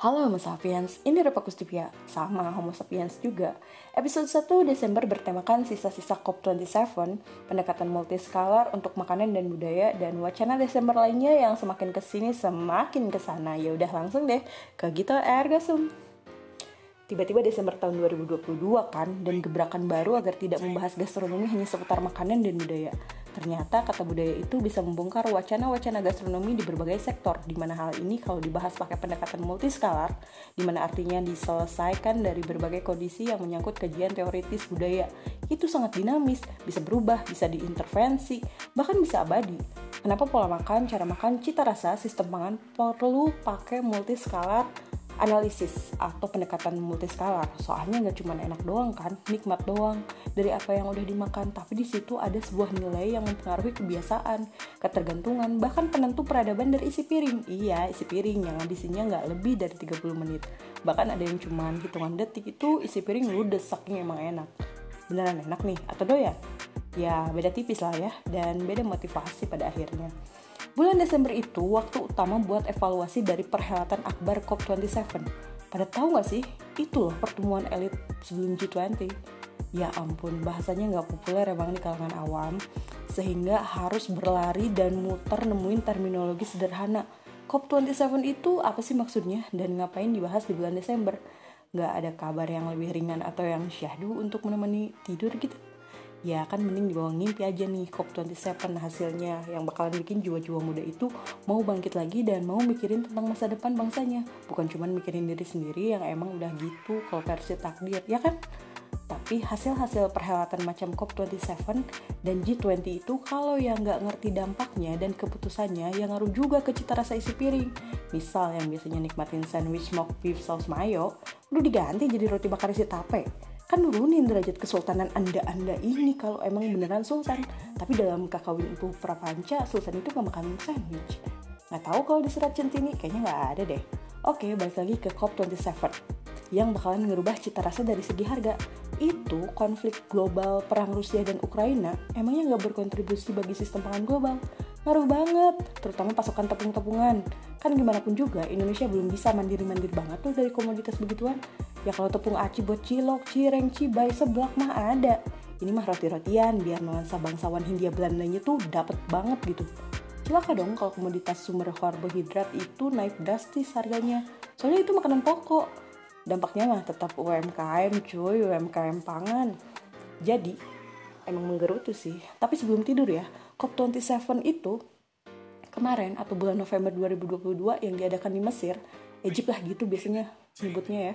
Halo Homo Sapiens, ini Repa Kustipia, sama Homo Sapiens juga. Episode 1 Desember bertemakan sisa-sisa COP27, pendekatan multiskalar untuk makanan dan budaya, dan wacana Desember lainnya yang semakin ke sini semakin ke sana. Ya udah langsung deh ke Gita Ergasum. Tiba-tiba Desember tahun 2022 kan, dan gebrakan baru agar tidak membahas gastronomi hanya seputar makanan dan budaya. Ternyata kata budaya itu bisa membongkar wacana-wacana gastronomi di berbagai sektor, di mana hal ini kalau dibahas pakai pendekatan multiskalar, di mana artinya diselesaikan dari berbagai kondisi yang menyangkut kajian teoritis budaya. Itu sangat dinamis, bisa berubah, bisa diintervensi, bahkan bisa abadi. Kenapa pola makan, cara makan, cita rasa, sistem pangan perlu pakai multiskalar analisis atau pendekatan multiskalar. Soalnya nggak cuma enak doang kan, nikmat doang dari apa yang udah dimakan, tapi di situ ada sebuah nilai yang mempengaruhi kebiasaan, ketergantungan, bahkan penentu peradaban dari isi piring. Iya, isi piring yang habisinya nggak lebih dari 30 menit. Bahkan ada yang cuma hitungan detik itu isi piring ludes saking emang enak. Beneran enak nih atau doyan? Ya beda tipis lah ya dan beda motivasi pada akhirnya. Bulan Desember itu waktu utama buat evaluasi dari perhelatan akbar COP27. Pada tahu gak sih, itu loh pertemuan elit sebelum G20. Ya ampun, bahasanya nggak populer emang di kalangan awam, sehingga harus berlari dan muter nemuin terminologi sederhana. COP27 itu apa sih maksudnya dan ngapain dibahas di bulan Desember? Nggak ada kabar yang lebih ringan atau yang syahdu untuk menemani tidur gitu? Ya kan mending dibawa ngimpi aja nih COP27 hasilnya. Yang bakalan bikin jiwa-jiwa muda itu mau bangkit lagi dan mau mikirin tentang masa depan bangsanya. Bukan cuma mikirin diri sendiri yang emang udah gitu kalau versi takdir ya kan? Tapi hasil-hasil perhelatan macam COP27 dan G20 itu kalau yang nggak ngerti dampaknya dan keputusannya yang ngaruh juga ke cita rasa isi piring. Misal yang biasanya nikmatin sandwich smoked beef saus mayo, udah diganti jadi roti bakar isi tape kan nurunin derajat kesultanan anda-anda ini kalau emang beneran sultan. Tapi dalam kakawin itu prapanca sultan itu gak makan sandwich. Nggak tahu kalau di surat centini kayaknya nggak ada deh. Oke balik lagi ke COP27 yang bakalan ngerubah cita rasa dari segi harga. Itu konflik global perang Rusia dan Ukraina emangnya nggak berkontribusi bagi sistem pangan global ngaruh banget terutama pasokan tepung-tepungan. Kan gimana pun juga Indonesia belum bisa mandiri-mandiri banget tuh dari komoditas begituan. Ya kalau tepung aci buat cilok, cireng, cibai, seblak mah ada. Ini mah roti-rotian biar nuansa bangsawan Hindia Belandanya tuh dapet banget gitu. Celaka dong kalau komoditas sumber karbohidrat itu naik drastis harganya. Soalnya itu makanan pokok. Dampaknya mah tetap UMKM cuy UMKM pangan. Jadi emang menggerutu sih. Tapi sebelum tidur ya COP27 itu kemarin atau bulan November 2022 yang diadakan di Mesir Egypt lah gitu biasanya nyebutnya ya.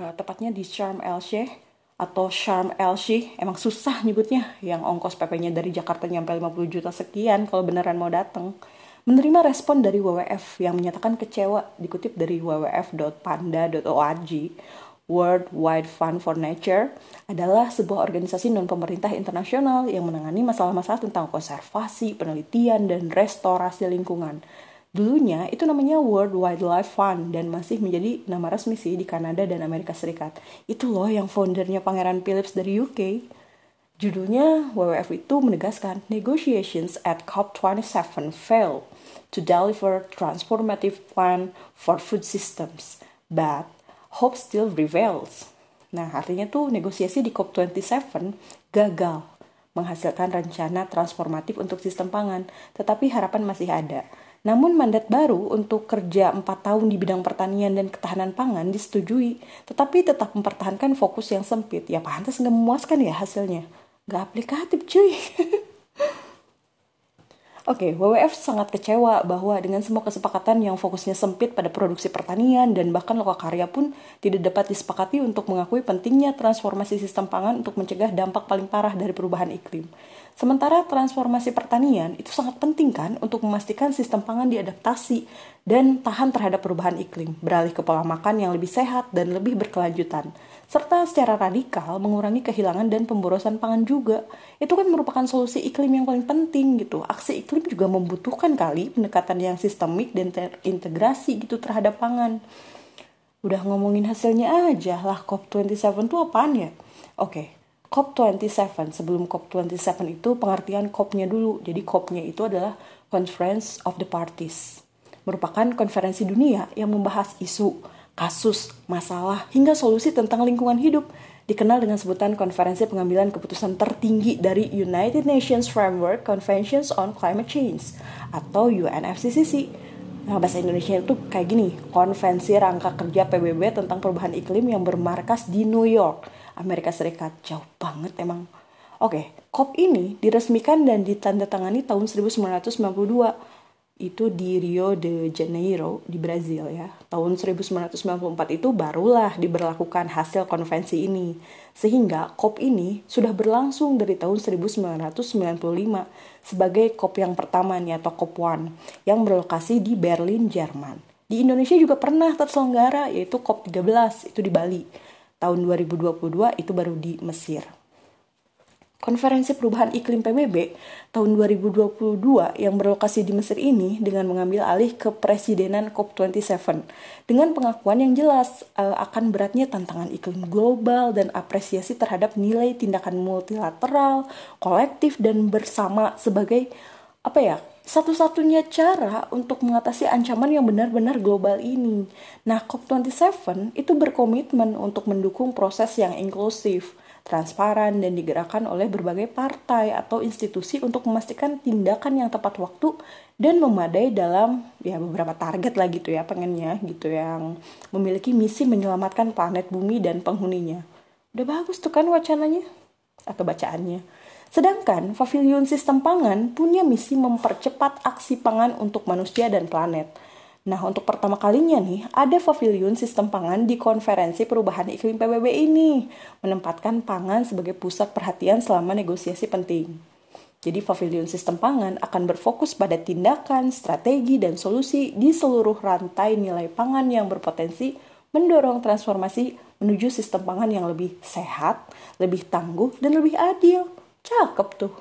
Uh, tepatnya di Sharm el Sheikh atau Sharm el Sheikh emang susah nyebutnya yang ongkos PP-nya dari Jakarta nyampe 50 juta sekian kalau beneran mau datang menerima respon dari WWF yang menyatakan kecewa dikutip dari wwf.panda.org World Wide Fund for Nature adalah sebuah organisasi non-pemerintah internasional yang menangani masalah-masalah tentang konservasi, penelitian, dan restorasi lingkungan. Dulunya itu namanya World Wildlife Fund dan masih menjadi nama resmi sih di Kanada dan Amerika Serikat. Itu loh yang foundernya Pangeran Philips dari UK. Judulnya WWF itu menegaskan negotiations at COP27 failed to deliver transformative plan for food systems, but hope still prevails. Nah, artinya tuh negosiasi di COP27 gagal menghasilkan rencana transformatif untuk sistem pangan, tetapi harapan masih ada. Namun mandat baru untuk kerja 4 tahun di bidang pertanian dan ketahanan pangan disetujui, tetapi tetap mempertahankan fokus yang sempit. Ya pantas nggak memuaskan ya hasilnya. Nggak aplikatif cuy. Oke, okay, WWF sangat kecewa bahwa dengan semua kesepakatan yang fokusnya sempit pada produksi pertanian dan bahkan lokakarya pun tidak dapat disepakati untuk mengakui pentingnya transformasi sistem pangan untuk mencegah dampak paling parah dari perubahan iklim. Sementara transformasi pertanian itu sangat penting kan untuk memastikan sistem pangan diadaptasi dan tahan terhadap perubahan iklim, beralih ke pola makan yang lebih sehat dan lebih berkelanjutan, serta secara radikal mengurangi kehilangan dan pemborosan pangan juga. Itu kan merupakan solusi iklim yang paling penting gitu. Aksi iklim juga membutuhkan kali pendekatan yang sistemik dan terintegrasi gitu terhadap pangan. Udah ngomongin hasilnya aja lah COP27 itu apaan ya? Oke, COP27 sebelum COP27 itu pengertian COP-nya dulu. Jadi COP-nya itu adalah Conference of the Parties. Merupakan konferensi dunia yang membahas isu kasus, masalah, hingga solusi tentang lingkungan hidup dikenal dengan sebutan Konferensi Pengambilan Keputusan Tertinggi dari United Nations Framework Conventions on Climate Change atau UNFCCC. Nah, bahasa Indonesia itu kayak gini, Konvensi Rangka Kerja PBB tentang Perubahan Iklim yang bermarkas di New York, Amerika Serikat. Jauh banget emang. Oke, COP ini diresmikan dan ditandatangani tahun 1992 itu di Rio de Janeiro di Brazil ya. Tahun 1994 itu barulah diberlakukan hasil konvensi ini. Sehingga COP ini sudah berlangsung dari tahun 1995 sebagai COP yang pertama nih atau COP 1 yang berlokasi di Berlin, Jerman. Di Indonesia juga pernah terselenggara yaitu COP 13 itu di Bali. Tahun 2022 itu baru di Mesir. Konferensi Perubahan Iklim PBB tahun 2022 yang berlokasi di Mesir ini dengan mengambil alih kepresidenan COP27 dengan pengakuan yang jelas uh, akan beratnya tantangan iklim global dan apresiasi terhadap nilai tindakan multilateral, kolektif dan bersama sebagai apa ya satu-satunya cara untuk mengatasi ancaman yang benar-benar global ini. Nah, COP27 itu berkomitmen untuk mendukung proses yang inklusif, transparan, dan digerakkan oleh berbagai partai atau institusi untuk memastikan tindakan yang tepat waktu dan memadai dalam ya beberapa target lah gitu ya pengennya gitu yang memiliki misi menyelamatkan planet bumi dan penghuninya. Udah bagus tuh kan wacananya atau bacaannya. Sedangkan pavilion sistem pangan punya misi mempercepat aksi pangan untuk manusia dan planet Nah, untuk pertama kalinya nih, ada pavilion sistem pangan di konferensi perubahan iklim PBB ini, menempatkan pangan sebagai pusat perhatian selama negosiasi penting. Jadi, pavilion sistem pangan akan berfokus pada tindakan, strategi, dan solusi di seluruh rantai nilai pangan yang berpotensi mendorong transformasi menuju sistem pangan yang lebih sehat, lebih tangguh, dan lebih adil. Cakep tuh.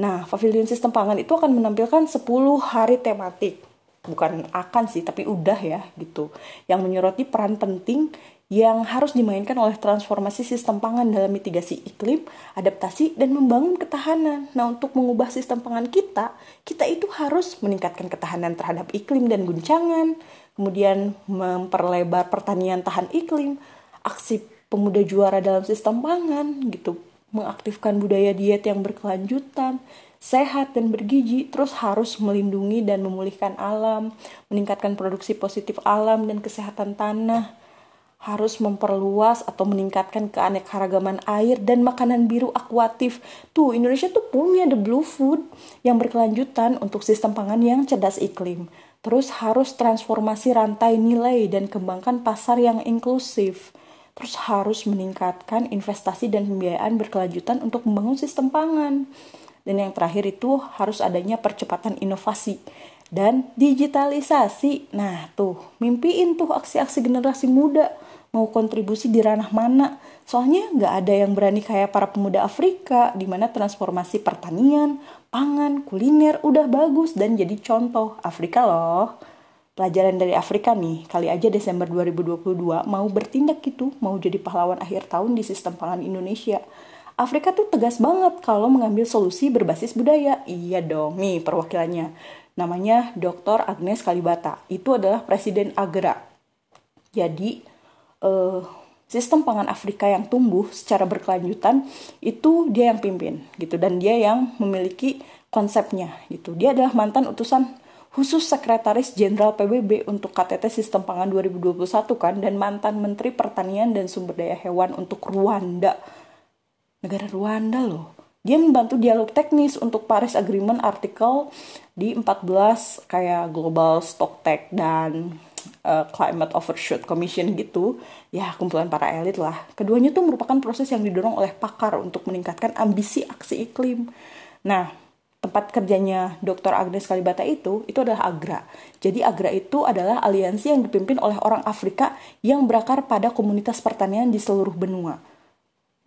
Nah, pavilion sistem pangan itu akan menampilkan 10 hari tematik bukan akan sih tapi udah ya gitu yang menyoroti peran penting yang harus dimainkan oleh transformasi sistem pangan dalam mitigasi iklim, adaptasi, dan membangun ketahanan. Nah, untuk mengubah sistem pangan kita, kita itu harus meningkatkan ketahanan terhadap iklim dan guncangan, kemudian memperlebar pertanian tahan iklim, aksi pemuda juara dalam sistem pangan, gitu, mengaktifkan budaya diet yang berkelanjutan, sehat dan bergizi, terus harus melindungi dan memulihkan alam, meningkatkan produksi positif alam dan kesehatan tanah, harus memperluas atau meningkatkan keanekaragaman air dan makanan biru akuatif. Tuh, Indonesia tuh punya the blue food yang berkelanjutan untuk sistem pangan yang cerdas iklim. Terus harus transformasi rantai nilai dan kembangkan pasar yang inklusif. Terus harus meningkatkan investasi dan pembiayaan berkelanjutan untuk membangun sistem pangan. Dan yang terakhir itu harus adanya percepatan inovasi dan digitalisasi. Nah tuh, mimpiin tuh aksi-aksi generasi muda mau kontribusi di ranah mana. Soalnya nggak ada yang berani kayak para pemuda Afrika, di mana transformasi pertanian, pangan, kuliner udah bagus dan jadi contoh Afrika loh. Pelajaran dari Afrika nih, kali aja Desember 2022 mau bertindak gitu, mau jadi pahlawan akhir tahun di sistem pangan Indonesia. Afrika tuh tegas banget kalau mengambil solusi berbasis budaya. Iya dong, nih perwakilannya. Namanya Dr. Agnes Kalibata. Itu adalah Presiden Agra. Jadi, uh, sistem pangan Afrika yang tumbuh secara berkelanjutan itu dia yang pimpin gitu dan dia yang memiliki konsepnya gitu. Dia adalah mantan utusan khusus sekretaris jenderal PBB untuk KTT Sistem Pangan 2021 kan dan mantan menteri pertanian dan sumber daya hewan untuk Rwanda negara Rwanda loh. Dia membantu dialog teknis untuk Paris Agreement artikel di 14 kayak Global Stock Tech dan uh, Climate Overshoot Commission gitu. Ya, kumpulan para elit lah. Keduanya tuh merupakan proses yang didorong oleh pakar untuk meningkatkan ambisi aksi iklim. Nah, tempat kerjanya Dr. Agnes Kalibata itu, itu adalah AGRA. Jadi AGRA itu adalah aliansi yang dipimpin oleh orang Afrika yang berakar pada komunitas pertanian di seluruh benua.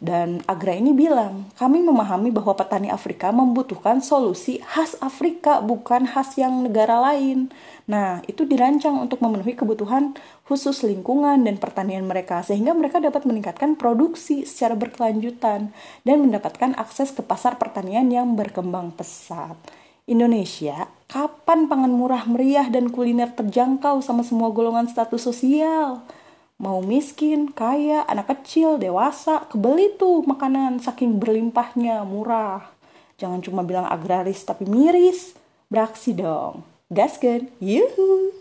Dan Agra ini bilang, kami memahami bahwa petani Afrika membutuhkan solusi khas Afrika, bukan khas yang negara lain. Nah, itu dirancang untuk memenuhi kebutuhan khusus lingkungan dan pertanian mereka, sehingga mereka dapat meningkatkan produksi secara berkelanjutan dan mendapatkan akses ke pasar pertanian yang berkembang pesat. Indonesia Kapan pangan murah meriah dan kuliner terjangkau sama semua golongan status sosial? Mau miskin, kaya, anak kecil, dewasa, kebeli tuh makanan saking berlimpahnya, murah. Jangan cuma bilang agraris tapi miris. Beraksi dong. Gaskan. Yuhuu.